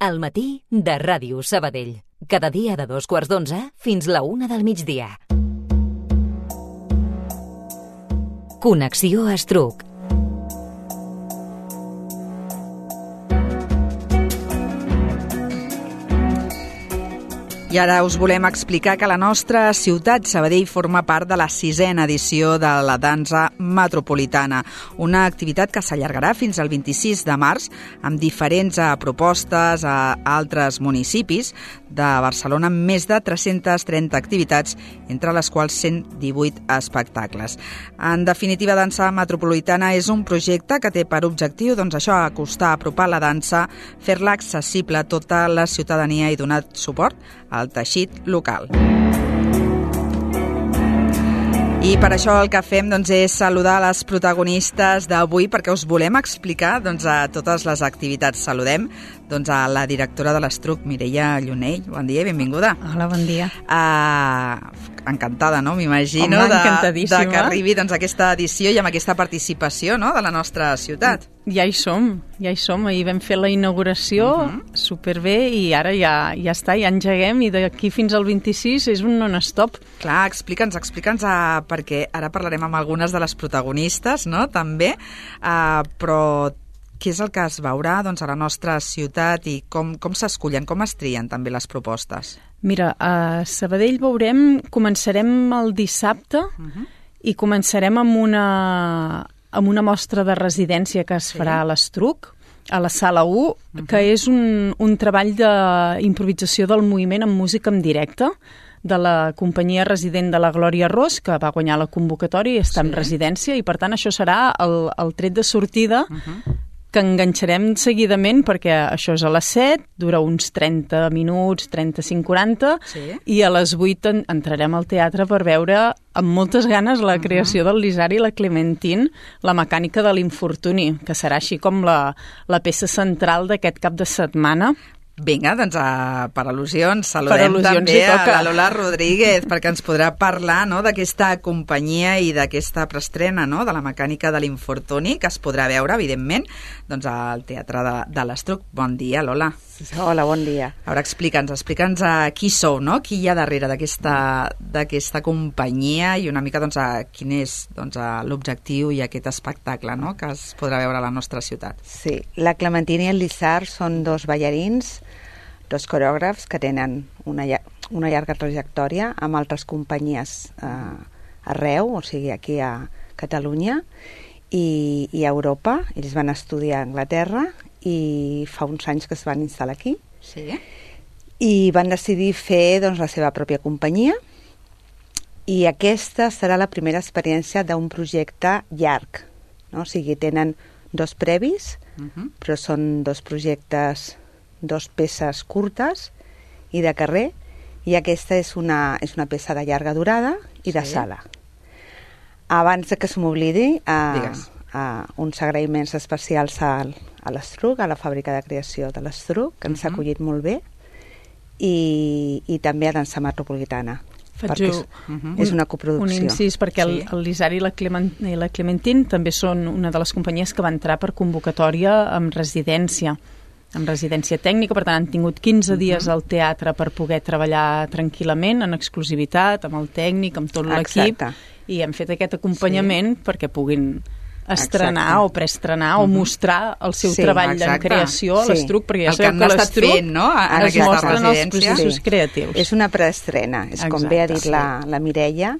al matí de Ràdio Sabadell. Cada dia de dos quarts d'onze fins la una del migdia. Connexió Estruc. I ara us volem explicar que la nostra ciutat, Sabadell, forma part de la sisena edició de la dansa metropolitana, una activitat que s'allargarà fins al 26 de març amb diferents eh, propostes a altres municipis de Barcelona amb més de 330 activitats, entre les quals 118 espectacles. En definitiva, Dansa Metropolitana és un projecte que té per objectiu doncs, això acostar, apropar la dansa, fer-la accessible a tota la ciutadania i donar suport al teixit local. I per això el que fem doncs, és saludar les protagonistes d'avui perquè us volem explicar doncs, a totes les activitats. Saludem doncs, a la directora de l'Estruc, Mireia Llunell. Bon dia i benvinguda. Hola, bon dia. Uh, encantada, no? M'imagino de, de que arribi doncs, aquesta edició i amb aquesta participació no? de la nostra ciutat. Ja hi som, ja hi som. Ahir vam fer la inauguració, uh -huh. superbé, i ara ja, ja està, ja engeguem, i d'aquí fins al 26 és un non-stop. Clar, explica'ns, explica'ns, uh, perquè ara parlarem amb algunes de les protagonistes, no?, també, uh, però què és el que es veurà doncs, a la nostra ciutat i com, com s'escullen, com es trien també les propostes? Mira, a Sabadell veurem, començarem el dissabte uh -huh. i començarem amb una, amb una mostra de residència que es farà sí. a l'Estruc, a la sala 1, uh -huh. que és un, un treball d'improvisació del moviment amb música en directe de la companyia resident de la Glòria Ros, que va guanyar la convocatòria i està sí. en residència, i per tant això serà el, el tret de sortida uh -huh que enganxarem seguidament perquè això és a les 7, dura uns 30 minuts, 35-40, sí. i a les 8 en entrarem al teatre per veure amb moltes ganes la creació uh -huh. del Lisari i la Clementine, la mecànica de l'infortuni, que serà així com la, la peça central d'aquest cap de setmana. Vinga, doncs a, per al·lusions saludem per al·lusions també a la Lola Rodríguez perquè ens podrà parlar no, d'aquesta companyia i d'aquesta prestrena no, de la mecànica de l'infortuni que es podrà veure, evidentment, doncs al Teatre de, de l'Estruc. Bon dia, Lola. Hola, bon dia. Ara explica'ns, explica'ns a qui sou, no? Qui hi ha darrere d'aquesta companyia i una mica doncs, a quin és doncs, l'objectiu i aquest espectacle no? que es podrà veure a la nostra ciutat. Sí, la Clementina i el Lissar són dos ballarins dos coreògrafs que tenen una, una llarga trajectòria amb altres companyies eh, arreu, o sigui, aquí a Catalunya i, i a Europa. Ells van estudiar a Anglaterra i fa uns anys que es van instal·lar aquí. Sí. I van decidir fer doncs, la seva pròpia companyia i aquesta serà la primera experiència d'un projecte llarg. No? O sigui, tenen dos previs, uh -huh. però són dos projectes dos peces curtes i de carrer, i aquesta és una, és una peça de llarga durada i de sí. sala. Abans que se m'oblidi, uh, uh, uns agraïments especials al, a l'Estruc, a la fàbrica de creació de l'Estruc, que ens uh -huh. ha acollit molt bé, i, i també a Dansa Metropolitana, Faig perquè és, uh -huh. és una coproducció. Un incís, perquè sí. el, el Lisari i la, Clement, i la Clementine també són una de les companyies que va entrar per convocatòria amb residència en residència tècnica, per tant han tingut 15 dies al teatre per poder treballar tranquil·lament, en exclusivitat, amb el tècnic, amb tot l'equip, i hem fet aquest acompanyament sí. perquè puguin estrenar exacte. o preestrenar uh -huh. o mostrar el seu sí, treball exacte. en creació a sí. l'Estruc, perquè ja sabeu que, que l'Estruc no? en es mostren els processos sí. creatius. És una preestrena, és exacte, com bé ha dit sí. la, la Mireia,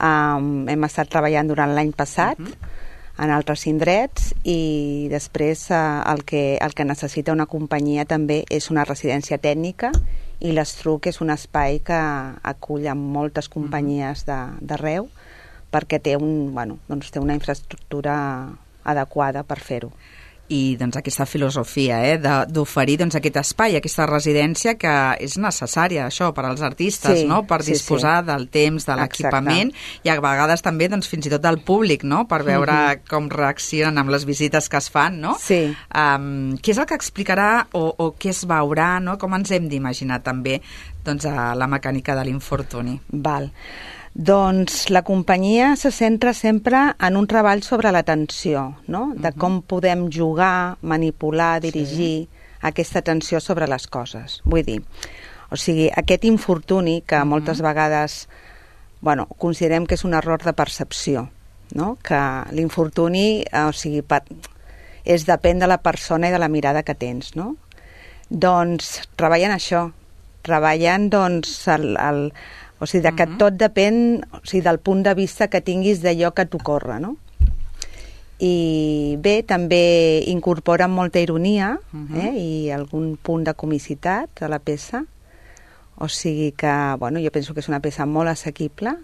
um, hem estat treballant durant l'any passat, uh -huh en altres indrets i després eh, el, que, el que necessita una companyia també és una residència tècnica i l'Estruc és un espai que acull moltes companyies d'arreu perquè té, un, bueno, doncs té una infraestructura adequada per fer-ho i doncs, aquesta filosofia eh, d'oferir doncs, aquest espai, aquesta residència que és necessària, això, per als artistes, sí, no? per sí, disposar sí. del temps, de l'equipament i a vegades també doncs, fins i tot del públic, no? per veure mm -hmm. com reaccionen amb les visites que es fan. No? Sí. Um, què és el que explicarà o, o què es veurà, no? com ens hem d'imaginar també doncs, a la mecànica de l'infortuni? Val. Doncs la companyia se centra sempre en un treball sobre l'atenció, no? de uh -huh. com podem jugar, manipular, dirigir sí. aquesta atenció sobre les coses. Vull dir, o sigui, aquest infortuni que moltes vegades bueno, considerem que és un error de percepció, no? que l'infortuni, o sigui, per, és depèn de la persona i de la mirada que tens, no? Doncs treballen això, treballen doncs el, el, o sigui, de que tot depèn o sigui, del punt de vista que tinguis d'allò que t'ocorre, no? I bé, també incorporen molta ironia eh, i algun punt de comicitat a la peça, o sigui que, bueno, jo penso que és una peça molt assequible,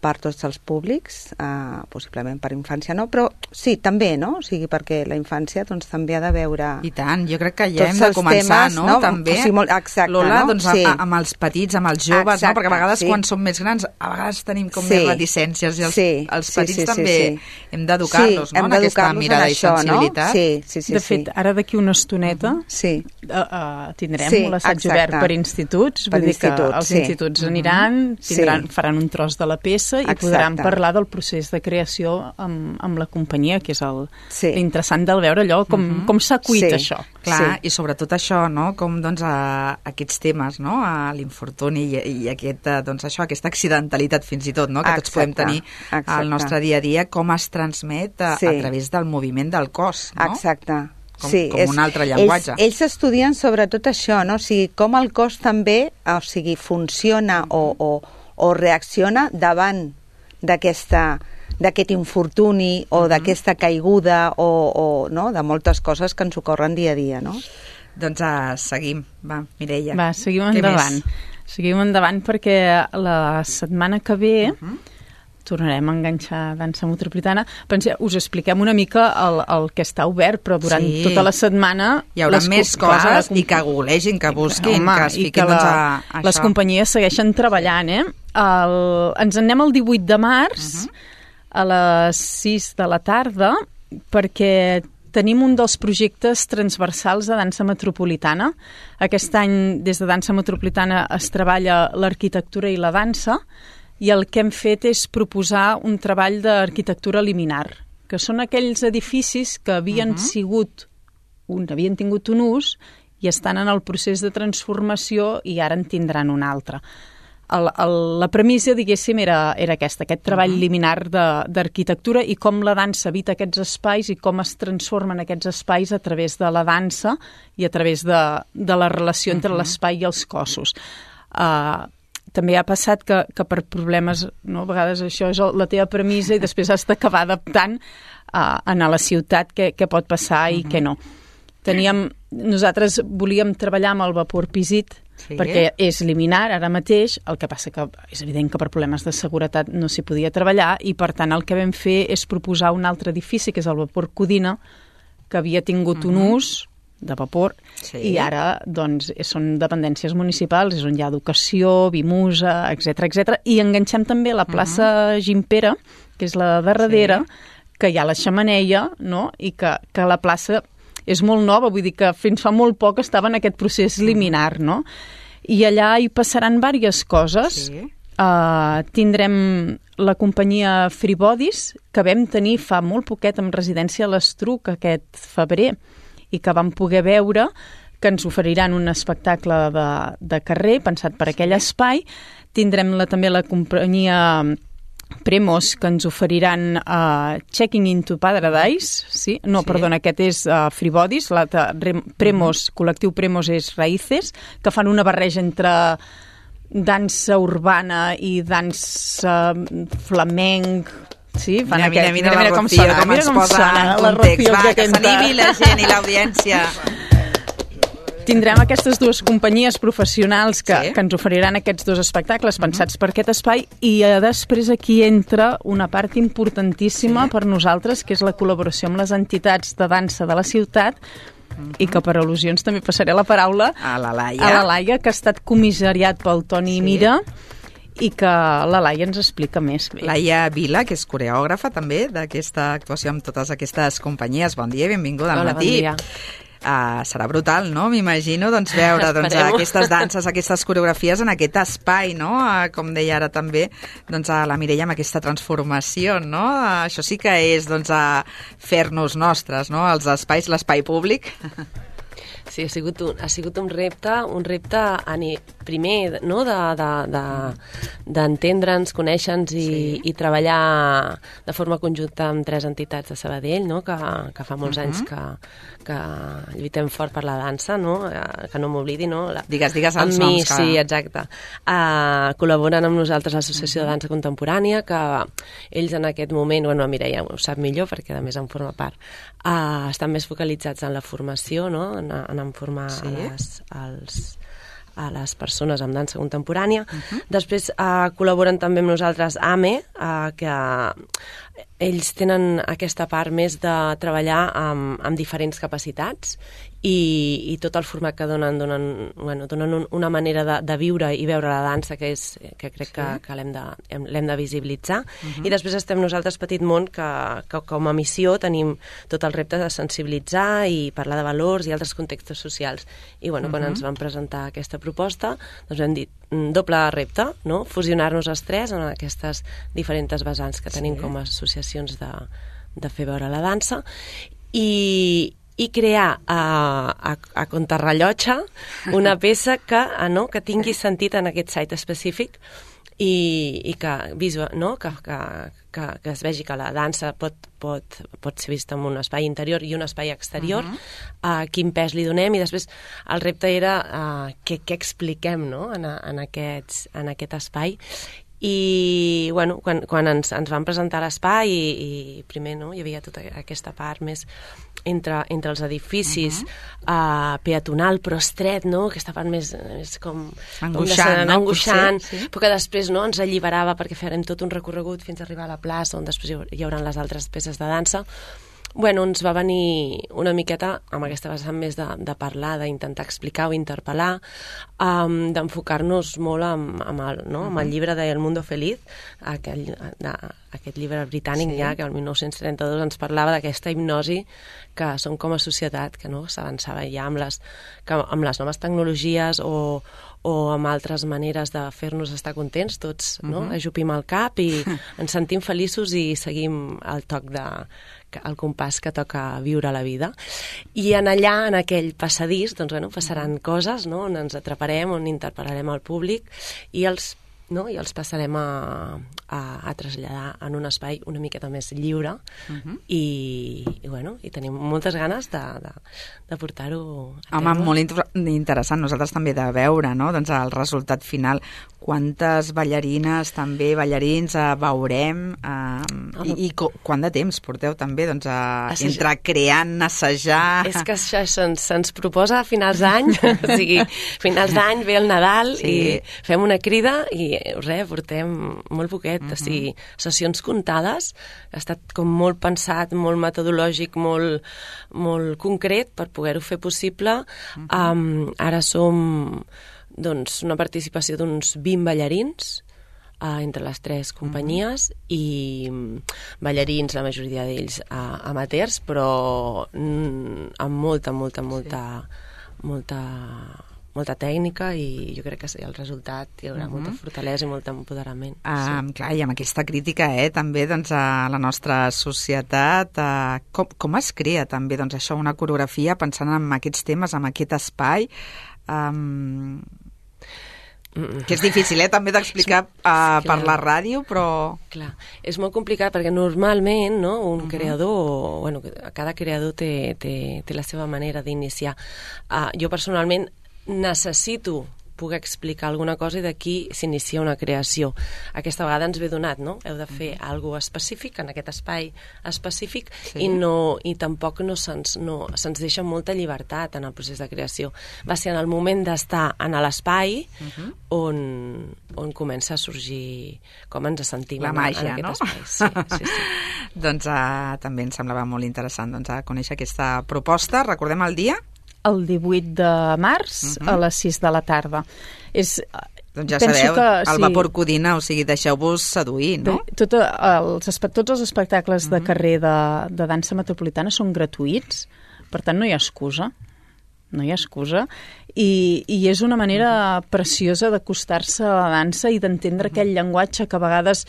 per tots els públics, eh, possiblement per infància no, però sí, també, no? O sigui, perquè la infància doncs, també ha de veure... I tant, jo crec que ja hem de començar, temes, no? no? També, O sigui, molt- exacte, Lola, no? doncs, Sí. a, amb els petits, amb els joves, Exacte, no? Perquè a vegades sí. quan som més grans, a vegades tenim com Sí. més reticències i els, Sí, els sí, petits sí, sí, també sí. hem d'educar-los, sí, no? hem En aquesta d'educar-los mirada en i això, sensibilitat. No? Sí, sí, sí. de sí. fet, ara d'aquí una estoneta Sí. uh, uh, tindrem Sí, l'assaig obert per instituts, Per vull dir que els sí. instituts aniran, tindran, Sí. faran un tros de la peça i Exacte. podran parlar del procés de creació amb, amb la companyia, que és el Sí. l'interessant del veure allò, com, com s'ha cuit Sí. això. Clar, Sí. i sobretot això, no? com doncs, a, aquests temes, no? a l'infortuni i, i aquest, eh, doncs, això, aquesta accidentalitat fins i tot, no? que tots podem Exacte, tenir al exacte. nostre dia a dia, com es transmet a, Sí. a través del moviment del cos. No? Exacte. Com- sí, com un altre llenguatge. Ells, ells estudien sobretot això, no? o sigui, com el cos també o sigui, funciona o, o, o reacciona davant d'aquesta d'aquest infortuni o d'aquesta caiguda o, o no? de moltes coses que ens ocorren dia a dia, no? Doncs uh, seguim. Va, Mireia. Va, seguim endavant. Seguim endavant perquè la setmana que ve tornarem a enganxar dansa metropolitana. Penseu, us expliquem una mica el, el que està obert, però durant Sí. tota la setmana... Hi haurà les més clar, coses comp- i que googlegin, que busquin, Home, que es fiquin que la, doncs, a, a les això. companyies segueixen treballant, eh? El, ens en anem el 18 de març Mhm. a les 6 de la tarda perquè tenim un dels projectes transversals de dansa metropolitana. Aquest any, des de Dansa Metropolitana, es treballa l'arquitectura i la dansa i el que hem fet és proposar un treball d'arquitectura liminar, que són aquells edificis que havien sigut un, havien tingut un ús i estan en el procés de transformació i ara en tindran un altre. El, el, la premissa, diguéssim, era, era aquesta, aquest treball uh -huh. liminar de- d'arquitectura i com la dansa habita aquests espais i com es transformen aquests espais a través de la dansa i a través de, de la relació entre uh -huh. l'espai i els cossos. Uh, també ha passat que, que per problemes, no, a vegades això és la teva premissa i després has d'acabar adaptant uh, a la ciutat què, què pot passar i què no. Teníem, nosaltres volíem treballar amb el vapor pisit Sí. perquè és liminar ara mateix, el que passa que és evident que per problemes de seguretat no s'hi podia treballar i per tant el que vam fer és proposar un altre edifici que és el vapor Codina que havia tingut un ús de vapor Sí. i ara doncs, són dependències municipals, és on hi ha educació, Vimusa, etc etc. I enganxem també la plaça Gimpera, que és la de darrere, que hi ha la xamaneia, no? i que, que la plaça és molt nova, vull dir que fins fa molt poc estava en aquest procés liminar, no? I allà hi passaran diverses coses. Sí. Uh, tindrem la companyia Free Bodies, que vam tenir fa molt poquet amb residència a l'Estruc aquest febrer i que vam poder veure que ens oferiran un espectacle de, de carrer pensat per aquell espai. Tindrem la, també la companyia Premos, que ens oferiran uh, Checking into Paradise, sí? No, Sí. perdona, aquest és uh, Free Bodies, Rem- Premos, col·lectiu Premos és Raíces, que fan una barreja entre dansa urbana i dansa flamenc, sí? Fan Mira, mira, aquest- mira, mira, com Rocío, sona, com mira com sona en la context. Va, que s'animi la gent i l'audiència. Tindrem aquestes dues companyies professionals que, Sí. que ens oferiran aquests dos espectacles pensats per aquest espai i eh, després aquí entra una part importantíssima sí. per nosaltres, que és la col·laboració amb les entitats de dansa de la ciutat i que per al·lusions també passaré la paraula A la Laia. a la Laia, que ha estat comissariat pel Toni sí. Mira i que la Laia ens explica més bé. Laia Vila, que és coreògrafa també d'aquesta actuació amb totes aquestes companyies. Bon dia i benvinguda al Hola, bon matí. dia. Uh, serà brutal, no? M'imagino doncs, veure doncs, aquestes danses, aquestes coreografies en aquest espai, no? Uh, com deia ara també doncs, a la Mireia amb aquesta transformació, no? Uh, això sí que és doncs, a fer-nos nostres, no? Els espais, l'espai públic. Sí, ha sigut un, ha sigut un repte, un repte primer no, d'entendre'ns, de, de, conèixer-nos i, sí. i treballar de forma conjunta amb tres entitats de Sabadell, no, que, que fa molts uh -huh. anys que, que lluitem fort per la dansa, no? Eh, que no m'oblidi, no? La, digues, digues els amb mi. Que... Sí, exacte. Uh, col·laboren amb nosaltres l'Associació uh -huh. de Dansa Contemporània, que ells en aquest moment, bueno, Mireia ho sap millor perquè a més en forma part, uh, estan més focalitzats en la formació, no? en, en en formar sí. les, els, a les persones amb dansa contemporània. Uh -huh. Després uh, col·laboren també amb nosaltres AME, uh, que ells tenen aquesta part més de treballar amb, amb diferents capacitats i, i tot el format que donen donen, bueno, donen un, una manera de, de viure i veure la dansa que, és, que crec sí. que, que l'hem de, de visibilitzar. Uh -huh. I després estem nosaltres, Petit Món, que, que com a missió tenim tot el repte de sensibilitzar i parlar de valors i altres contextos socials. I bueno, uh -huh. quan ens van presentar aquesta proposta, doncs dir mm, doble repte, no? fusionar-nos els tres en aquestes diferents vessants que tenim sí. com a associacions de, de fer veure la dansa i, i crear a, a, a contrarrellotge una peça que, a, no, que tingui sentit en aquest site específic i, i que, visual, no? que, que, que, que es vegi que la dansa pot, pot, pot ser vista en un espai interior i un espai exterior, uh -huh. uh, quin pes li donem, i després el repte era uh, què, què expliquem no? en, en, aquests, en aquest espai i bueno, quan, quan ens, ens van presentar l'espai i, i primer no, hi havia tota aquesta part més entre, entre els edificis uh -huh. uh, peatonal però estret, no? aquesta part més, més com angoixant, no? angoixant Potser, sí. però que després no, ens alliberava perquè farem tot un recorregut fins a arribar a la plaça on després hi haurà les altres peces de dansa bueno, ens va venir una miqueta amb aquesta vessant més de, de parlar, d'intentar explicar o interpel·lar, um, d'enfocar-nos molt amb, amb, el, no? amb el llibre de El Mundo Feliz, aquell, de, aquest llibre britànic sí. ja, que el 1932 ens parlava d'aquesta hipnosi que som com a societat, que no s'avançava ja amb les, que, amb les noves tecnologies o, o amb altres maneres de fer-nos estar contents, tots uh -huh. no? ajupim el cap i ens sentim feliços i seguim el toc de, el compàs que toca viure la vida. I en allà, en aquell passadís, doncs, bueno, passaran coses, no?, on ens atraparem, on interpel·larem al públic i els no? i els passarem a, a, a traslladar en un espai una miqueta més lliure uh -huh. i, i, bueno, i tenim moltes ganes de, de, de portar-ho a Home, molt inter interessant, nosaltres també de veure no? doncs el resultat final quantes ballarines també, ballarins eh, veurem eh, i, i quant de temps porteu també doncs, a, Assajar. entre creant, assajar... És que això se'ns se proposa a finals d'any, o sigui, finals d'any ve el Nadal sí. i fem una crida i res, portem molt poquet, uh -huh. o sigui, sessions comptades, ha estat com molt pensat, molt metodològic, molt, molt concret per poder-ho fer possible. Uh -huh. um, ara som doncs, una participació d'uns 20 ballarins uh, entre les tres companyies mm -hmm. i ballarins, la majoria d'ells uh, amateurs, però mm, amb molta, molta, molta, sí. molta molta tècnica i jo crec que sí, el resultat hi haurà uh -huh. molta fortalesa i molt empoderament. Uh, sí. Clar, i amb aquesta crítica eh, també doncs, a la nostra societat, uh, com, com es crea també doncs, això, una coreografia pensant en aquests temes, en aquest espai, um, que és difícil, eh, també d'explicar uh, per la ràdio, però... Clar, és molt complicat perquè normalment no, un uh -huh. creador, bueno, cada creador té, té, té la seva manera d'iniciar. Uh, jo personalment necessito poder explicar alguna cosa i d'aquí s'inicia una creació. Aquesta vegada ens ve donat, no? Heu de fer mm. alguna específic en aquest espai específic sí. i, no, i tampoc no se'ns no, se deixa molta llibertat en el procés de creació. Va ser en el moment d'estar en l'espai mhm. -huh. on, on comença a sorgir com ens sentim La màgia, en, en aquest no? espai. Sí, sí, sí. doncs uh, també em semblava molt interessant doncs, uh, conèixer aquesta proposta. Recordem el dia? El 18 de març uh -huh. a mhm. les 6 de la tarda. És, doncs ja sabeu, que, el sí, vapor codina, o sigui, deixeu-vos seduir, no? Tot, els, tots els espectacles uh -huh. de mhm. carrer de, de dansa metropolitana són gratuïts, per tant no hi ha excusa no hi ha excusa, i, i és una manera preciosa d'acostar-se a la dansa i d'entendre uh -huh. aquell llenguatge que a vegades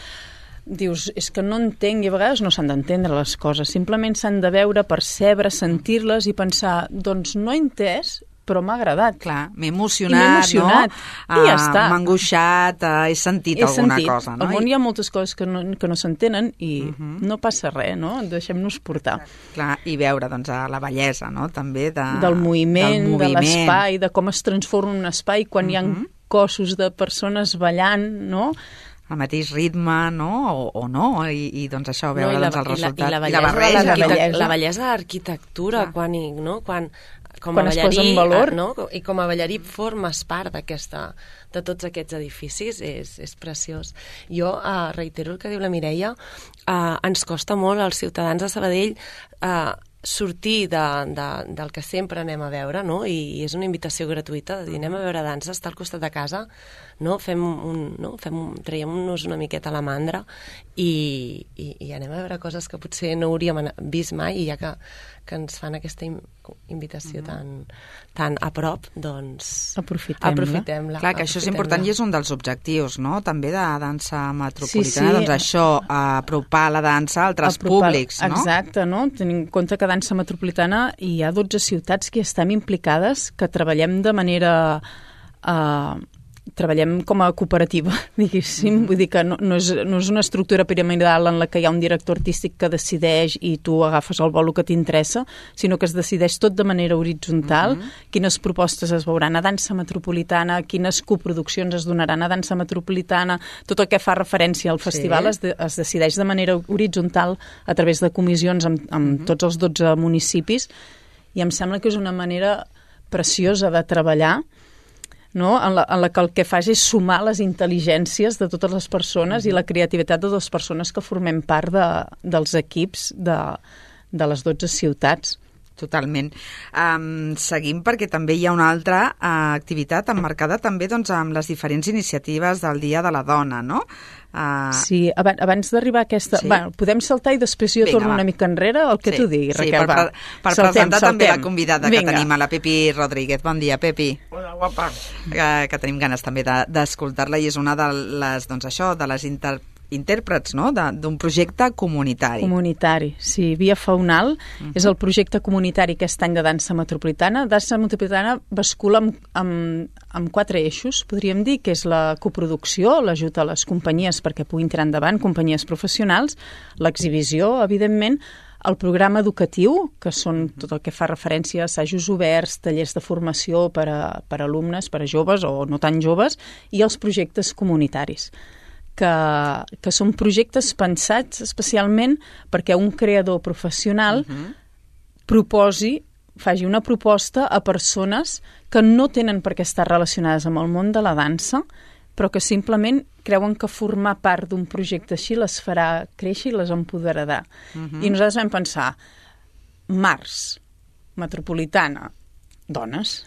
dius, és que no entenc, i a vegades no s'han d'entendre les coses, simplement s'han de veure, percebre, sentir-les i pensar, doncs no he entès, però m'ha agradat. Clar, m'he I m'he emocionat, emocionat. no? I ja Ah, està. M'ha angoixat, eh, he sentit He alguna sentit. cosa, no? Al món I, hi ha moltes coses que no, que no s'entenen i Mhm. no passa res, no? Deixem-nos portar. clar, I veure doncs, la bellesa, no?, també de, del moviment, del de moviment. l'espai, de com es transforma un espai quan hi ha Mhm. cossos de persones ballant, no? El mateix ritme, no?, o, o no, i, i doncs això, veure i la, doncs, el i la, resultat. i la I bellesa, la de barreja, la bellesa. la bellesa de l'arquitectura, Clar. quan, hi, no? quan com Quan a es posa ballarí, en valor. eh, no? i com a ballarí formes part d'aquesta de tots aquests edificis, és, és preciós. Jo uh, reitero el que diu la Mireia, uh, ens costa molt als ciutadans de Sabadell uh, sortir de, de, del que sempre anem a veure, no? I, i és una invitació gratuïta de dir anem a veure dansa, està al costat de casa, no? Fem un, no? Fem un, traiem-nos una miqueta a la mandra i, i, i anem a veure coses que potser no hauríem vist mai i ja que, que ens fan aquesta in, invitació tan, tan a prop, doncs Aprofitem-la. aprofitem-la. Clar, que això és important i és un dels objectius, no?, també de dansa metropolitana, Sí, sí. doncs això, apropar la dansa a altres apropar- públics, no? Exacte, no? Tenint en compte que Dansa Metropolitana hi ha 12 ciutats que hi estem implicades, que treballem de manera... Uh, treballem com a cooperativa, diguéssim, vull dir que no, no, és, no és una estructura piramidal en la que hi ha un director artístic que decideix i tu agafes el bolo que t'interessa, sinó que es decideix tot de manera horitzontal, quines propostes es veuran a dansa metropolitana, quines coproduccions es donaran a dansa metropolitana, tot el que fa referència al festival es, de, es decideix de manera horitzontal a través de comissions amb, amb tots els 12 municipis. I em sembla que és una manera preciosa de treballar no? en, la, en la que el que fas és sumar les intel·ligències de totes les persones i la creativitat de les persones que formem part de, dels equips de, de les 12 ciutats. Totalment. Um, seguim perquè també hi ha una altra uh, activitat emmarcada també doncs, amb les diferents iniciatives del Dia de la Dona, no? Uh, Sí, abans, abans d'arribar a aquesta... Sí. Sí. Bueno, podem saltar i després jo Vinga, torno va. una mica enrere, el que sí, tu diguis, sí, Raquel, per, va. per, per presentar també la convidada Vinga. que tenim, a la Pepi Rodríguez. Bon dia, Pepi. Hola, guapa. Que, que tenim ganes també de- d'escoltar-la i és una de les, doncs això, de les inter, intèrprets no? D'un projecte comunitari. Comunitari, sí. Via Faunal Mhm. és el projecte comunitari aquest any de dansa metropolitana. Dansa metropolitana bascula amb, amb, amb quatre eixos, podríem dir, que és la coproducció, l'ajut a les companyies perquè puguin tirar endavant, companyies professionals, l'exhibició, evidentment, el programa educatiu, que són tot el que fa referència a assajos oberts, tallers de formació per a, per a alumnes, per a joves o no tan joves, i els projectes comunitaris que, que són projectes pensats especialment perquè un creador professional uh -huh. proposi, faci una proposta a persones que no tenen per què estar relacionades amb el món de la dansa, però que simplement creuen que formar part d'un projecte així les farà créixer i les empoderarà. Uh -huh. I nosaltres vam pensar, Mars, metropolitana, dones.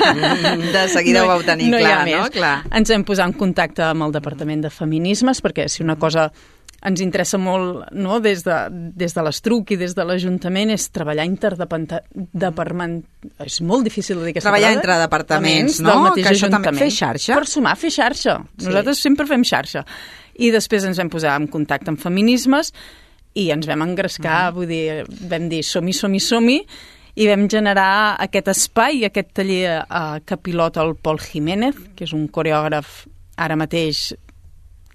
De seguida ho vau tenir no clar, no? Clar. Ens hem posat en contacte amb el Departament de Feminismes, perquè si una cosa ens interessa molt no, des de, des de l'Estruc i des de l'Ajuntament és treballar interdepartament... És molt difícil de dir aquesta Treballar entre departaments, no? Que això també- Ajuntament. fer xarxa. Per sumar, fer xarxa. Sí. Nosaltres sempre fem xarxa. I després ens vam posar en contacte amb Feminismes i ens vam engrescar, vull dir, vam dir som-hi, som-hi, som-hi, i vam generar aquest espai, aquest taller eh, que pilota el Pol Jiménez, que és un coreògraf ara mateix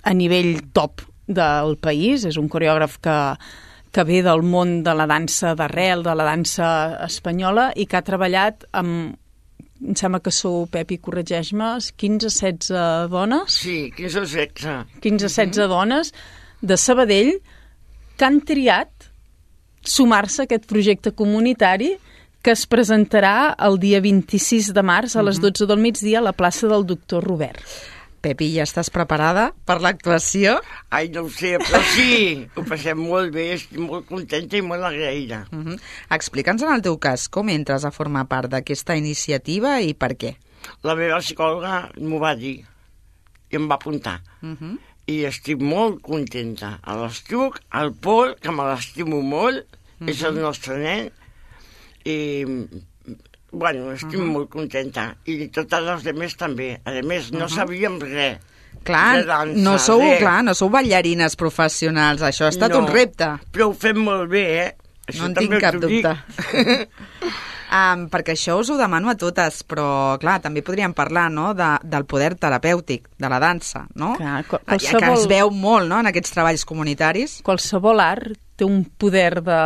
a nivell top del país, és un coreògraf que, que ve del món de la dansa d'arrel, de la dansa espanyola, i que ha treballat amb, em sembla que sou, Pepi, corregeix-me, 15-16 dones, Sí, 15 o 16. 15-16 dones de Sabadell que han triat sumar-se a aquest projecte comunitari que es presentarà el dia 26 de març a les 12 del migdia a la plaça del doctor Robert. Pepi, ja estàs preparada per l'actuació? Ai, no ho sé, però sí, ho passem molt bé, estic molt contenta i molt agraïda. Uh -huh. Explica'ns en el teu cas com entres a formar part d'aquesta iniciativa i per què. La meva psicòloga m'ho va dir i em va apuntar. Uh -huh. I estic molt contenta. A l'Estruc, al Pol, que me l'estimo molt, és el nostre nen, i bueno, estic molt contenta. I totes les demés també. A més, no sabíem res. Clar, de dansa, no sou, res. clar, no sou ballarines professionals, això ha estat No, un repte. Però ho fem molt bé, eh? No en també tinc cap dubte. Um, perquè això us ho demano a totes, però, clar, també podríem parlar no, de, del poder terapèutic, de la dansa, no? Clar, qual- Ja que qualsevol- es veu molt no, en aquests treballs comunitaris. qualsevol art té un poder de,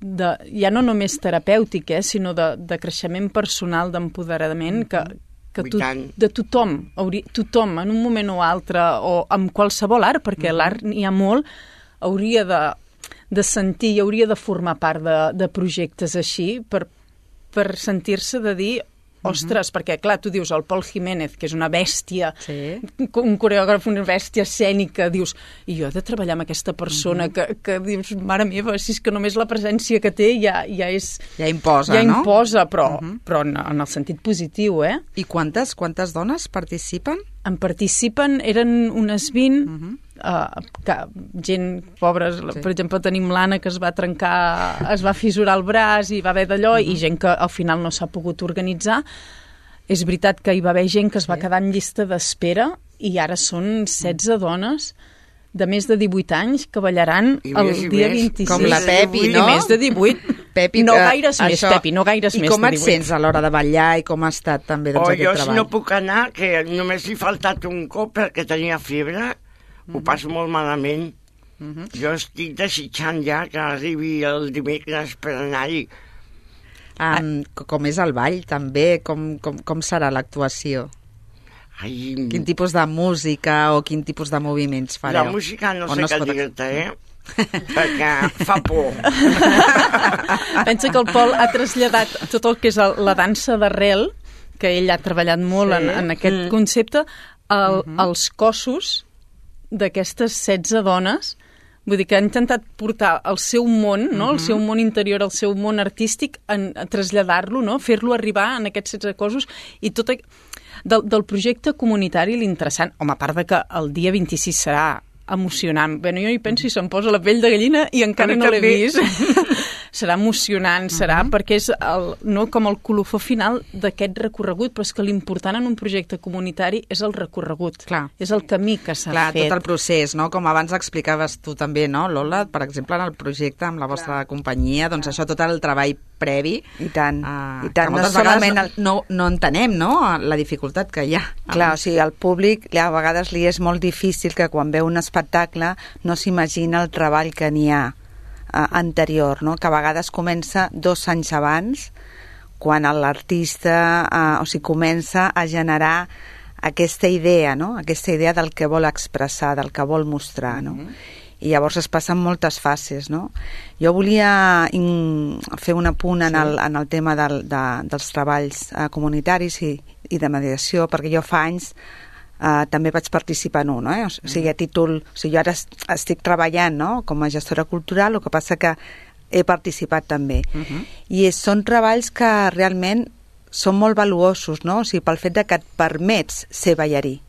de ja no només terapèutic, eh, sinó de, de creixement personal, d'empoderament, que, que I tu, de tothom, hauria, tothom, en un moment o altre, o amb qualsevol art, perquè l'art n'hi ha molt, hauria de, de sentir i hauria de formar part de, de projectes així per, per sentir-se de dir ostres, perquè clar, tu dius el Pol Jiménez, que és una bèstia, Sí. un coreògraf, una bèstia escènica, dius, i jo he de treballar amb aquesta persona que, que dius, mare meva, si és que només la presència que té ja, ja és... Ja imposa, ja no? imposa, però, però en, en el sentit positiu, eh? I quantes, quantes dones participen? En participen, eren unes 20, uh que, gent pobres, sí. per exemple tenim l'Anna que es va trencar, es va fissurar el braç i va haver d'allò, i gent que al final no s'ha pogut organitzar. És veritat que hi va haver gent que es va quedar en llista d'espera i ara són 16 dones de més de 18 anys que ballaran I el més, i dia més. 26. Com la Pepi, I no? més de 18. Pepi, no eh, gaires més, això- Pepi, no gaires I més com de et 18. sents a l'hora de ballar i com ha estat també doncs, o aquest jo, si treball? no puc anar, que només ha faltat un cop perquè tenia febre, ho passo molt malament. Jo estic desitjant ja que arribi el dimecres per anar-hi. Um, com és el ball, també? Com, com, com serà l'actuació? Ai, Quin tipus de música o quin tipus de moviments fareu? la música no sé es què pot dir-te, eh? perquè fa por. Pensa que el Pol ha traslladat tot el que és el, la dansa d'arrel, que ell ha treballat molt Sí. en, en aquest Mm. concepte, el, als cossos d'aquestes 16 dones, vull dir que ha intentat portar el seu món, no? el seu món interior, el seu món artístic, en, a traslladar-lo, no? fer-lo arribar en aquests 16 cossos i tot... a- Del, del projecte comunitari l'interessant, home, a part de que el dia 26 serà emocionant. Bueno, jo hi penso i se'm posa la pell de gallina i encara no l'he vist. serà emocionant, serà perquè és el, no com el colofó final d'aquest recorregut, però és que l'important en un projecte comunitari és el recorregut, Clar. és el camí que s'ha Clar, fet. tot el procés, no? Com abans explicaves tu també, no, Lola? Per exemple, en el projecte amb la vostra companyia, doncs això, tot el treball previ... I tant, ah, i tant. que No solament vegades no, no entenem, no?, la dificultat que hi ha. Clar, o sigui, al públic a vegades li és molt difícil que quan veu un espectacle no s'imagina el treball que n'hi ha eh, anterior, no? que a vegades comença dos anys abans, quan l'artista eh, o sigui, comença a generar aquesta idea, no? aquesta idea del que vol expressar, del que vol mostrar. No? I llavors es passen moltes fases. No? Jo volia in, fer un apunt en, el, en el tema del, de, dels treballs eh, comunitaris i, i de mediació, perquè jo fa anys eh, també vaig participar en un, no? eh? o sigui, a títol... O sigui, jo ara est- estic treballant no? com a gestora cultural, el que passa que he participat també. Uh -huh. I és, són treballs que realment són molt valuosos, no? O sigui, pel fet de que et permets ser ballarí,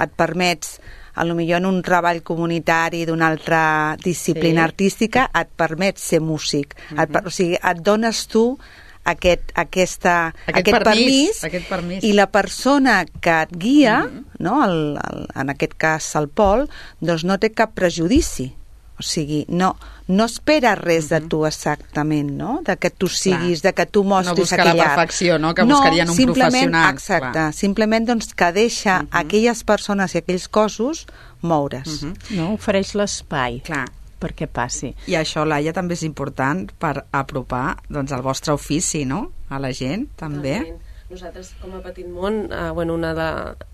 et permets a lo millor en un treball comunitari d'una altra disciplina Sí. artística et permet ser músic. Uh -huh. et, per- o sigui, et dones tu aquest, aquesta, Aquest permís, aquest permís. i la persona que et guia, no, el, el, en aquest cas el Pol, doncs no té cap prejudici. O sigui, no, no espera res de tu exactament, no? De que tu siguis, de que tu mostris busca la aquell art. perfecció, no? Que buscarien un simplement, professional, Exacte, clar. simplement doncs, que deixa aquelles persones i aquells cossos moure's. No? Ofereix l'espai Clar. Perquè passi. I això, Laia, també és important per apropar doncs, el vostre ofici, no?, a la gent, també. Totalment. Nosaltres, com a Petit Món, eh, bueno, una de,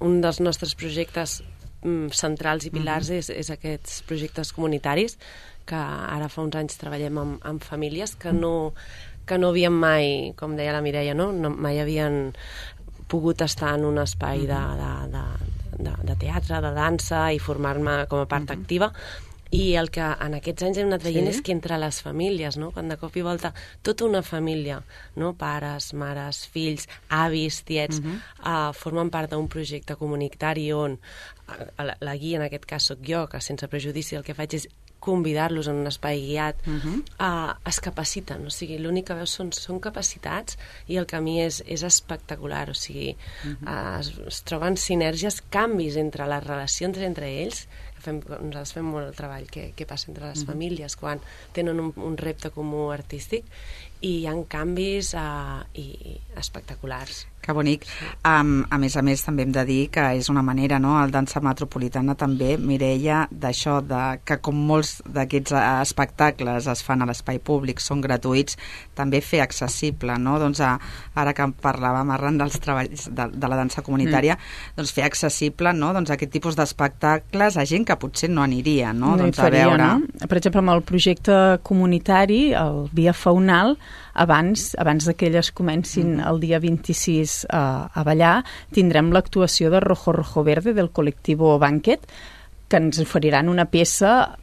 un dels nostres projectes mm, centrals i pilars mm -hmm. és, és aquests projectes comunitaris que ara fa uns anys treballem amb, amb famílies que no, que no havien mai, com deia la Mireia, no? no mai havien pogut estar en un espai de, de, de, de, de teatre, de dansa i formar-me com a part activa i el que en aquests anys hem anat veient Sí. és que entre les famílies, no? quan de cop i volta tota una família, no? pares, mares, fills, avis, tiets, uh -huh. uh, formen part d'un projecte comunitari on uh, la, la guia en aquest cas sóc jo, que sense prejudici el que faig és convidar-los en un espai guiat, uh -huh. uh, es capaciten, o sigui, l'únic que veus són, són capacitats i el camí és, és espectacular, o sigui, uh -huh. uh, es, es troben sinergies, canvis entre les relacions entre ells, que fem, nosaltres fem molt el treball que, que passa entre les uh -huh. famílies quan tenen un, un repte comú artístic i hi ha canvis uh, i, espectaculars. Que bonic. Um, a més a més, també hem de dir que és una manera, no?, el dansa metropolitana també, Mireia, d'això, de, que com molts d'aquests eh, espectacles es fan a l'espai públic, són gratuïts, també fer accessible, no?, doncs a, ara que parlàvem arran dels treballs de, de la dansa comunitària, mm. doncs fer accessible, no?, doncs aquest tipus d'espectacles a gent que potser no aniria, no?, no doncs faria, a veure... No? Per exemple, amb el projecte comunitari, el Via Faunal, abans, abans que elles comencin mm. el dia 26 a, a ballar, tindrem l'actuació de Rojo Rojo Verde del col·lectiu Banquet, que ens oferiran una peça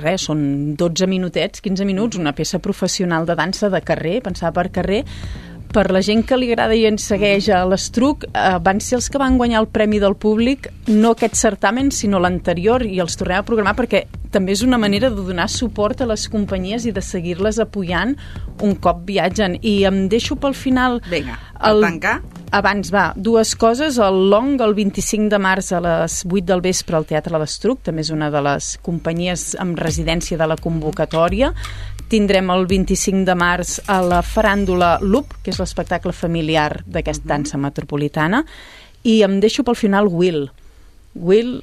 res, són 12 minutets, 15 minuts, una peça professional de dansa de carrer, pensava per carrer, per la gent que li agrada i ens segueix a l'Estruc, eh, van ser els que van guanyar el Premi del Públic, no aquest certamen, sinó l'anterior, i els tornem a programar perquè també és una manera de donar suport a les companyies i de seguir-les apoyant un cop viatgen. I em deixo pel final... Vinga, el... tancar? Abans, va, dues coses. El Long, el 25 de març a les 8 del vespre al Teatre l'Estruc, també és una de les companyies amb residència de la convocatòria tindrem el 25 de març a la Faràndula Loop, que és l'espectacle familiar d'aquesta dansa metropolitana, i em deixo pel final Will. Will,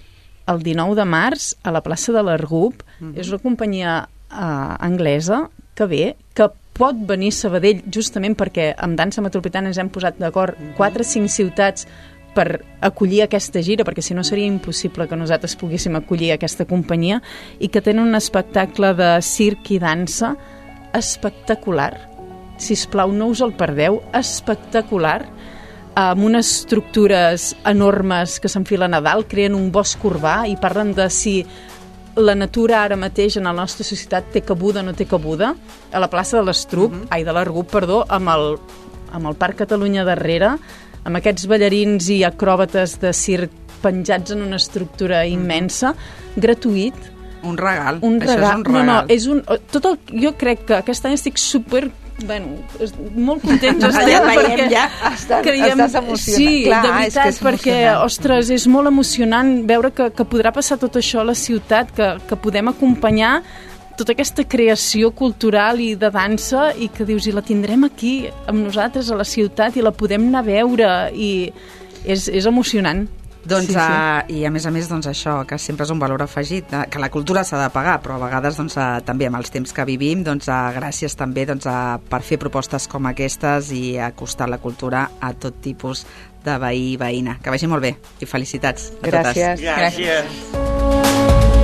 el 19 de març, a la plaça de l'Argup, uh -huh. és una companyia uh, anglesa que ve, que pot venir Sabadell justament perquè amb dansa metropolitana ens hem posat d'acord uh -huh. 4 o 5 ciutats per acollir aquesta gira, perquè si no seria impossible que nosaltres poguéssim acollir aquesta companyia, i que tenen un espectacle de circ i dansa espectacular. Si us plau, no us el perdeu, espectacular, amb unes estructures enormes que s'enfilen a dalt, creen un bosc urbà i parlen de si la natura ara mateix en la nostra societat té cabuda o no té cabuda, a la plaça de l'Estruc, mhm. -huh. ai, de l'Argup, perdó, amb el, amb el Parc Catalunya darrere, amb aquests ballarins i acròbates de circ penjats en una estructura mm. immensa, gratuït. Un regal. Un Això regal. és un regal. No, no, és un... Tot el, jo crec que aquest any estic super bueno, molt contents estem ja perquè ja estan, creiem, estàs emocionat. Sí, Clar, de veritat, és és perquè, ostres, és molt emocionant veure que, que podrà passar tot això a la ciutat, que, que podem acompanyar tota aquesta creació cultural i de dansa i que dius, i la tindrem aquí amb nosaltres a la ciutat i la podem anar a veure i és, és emocionant. Doncs, sí, sí. Uh, I a més a més, doncs, això, que sempre és un valor afegit, uh, que la cultura s'ha de pagar, però a vegades doncs, uh, també amb els temps que vivim, doncs, uh, gràcies també doncs, uh, per fer propostes com aquestes i acostar la cultura a tot tipus de veí i veïna. Que vagi molt bé i felicitats a gràcies. totes. Gràcies. gràcies.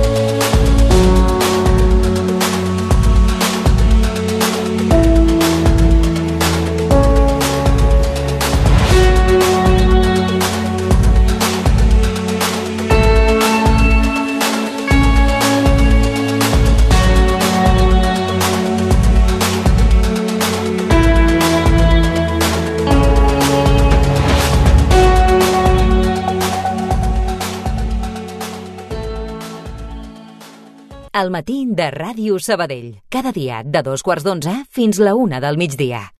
El matí de Ràdio Sabadell. Cada dia de dos quarts d'onze fins la una del migdia.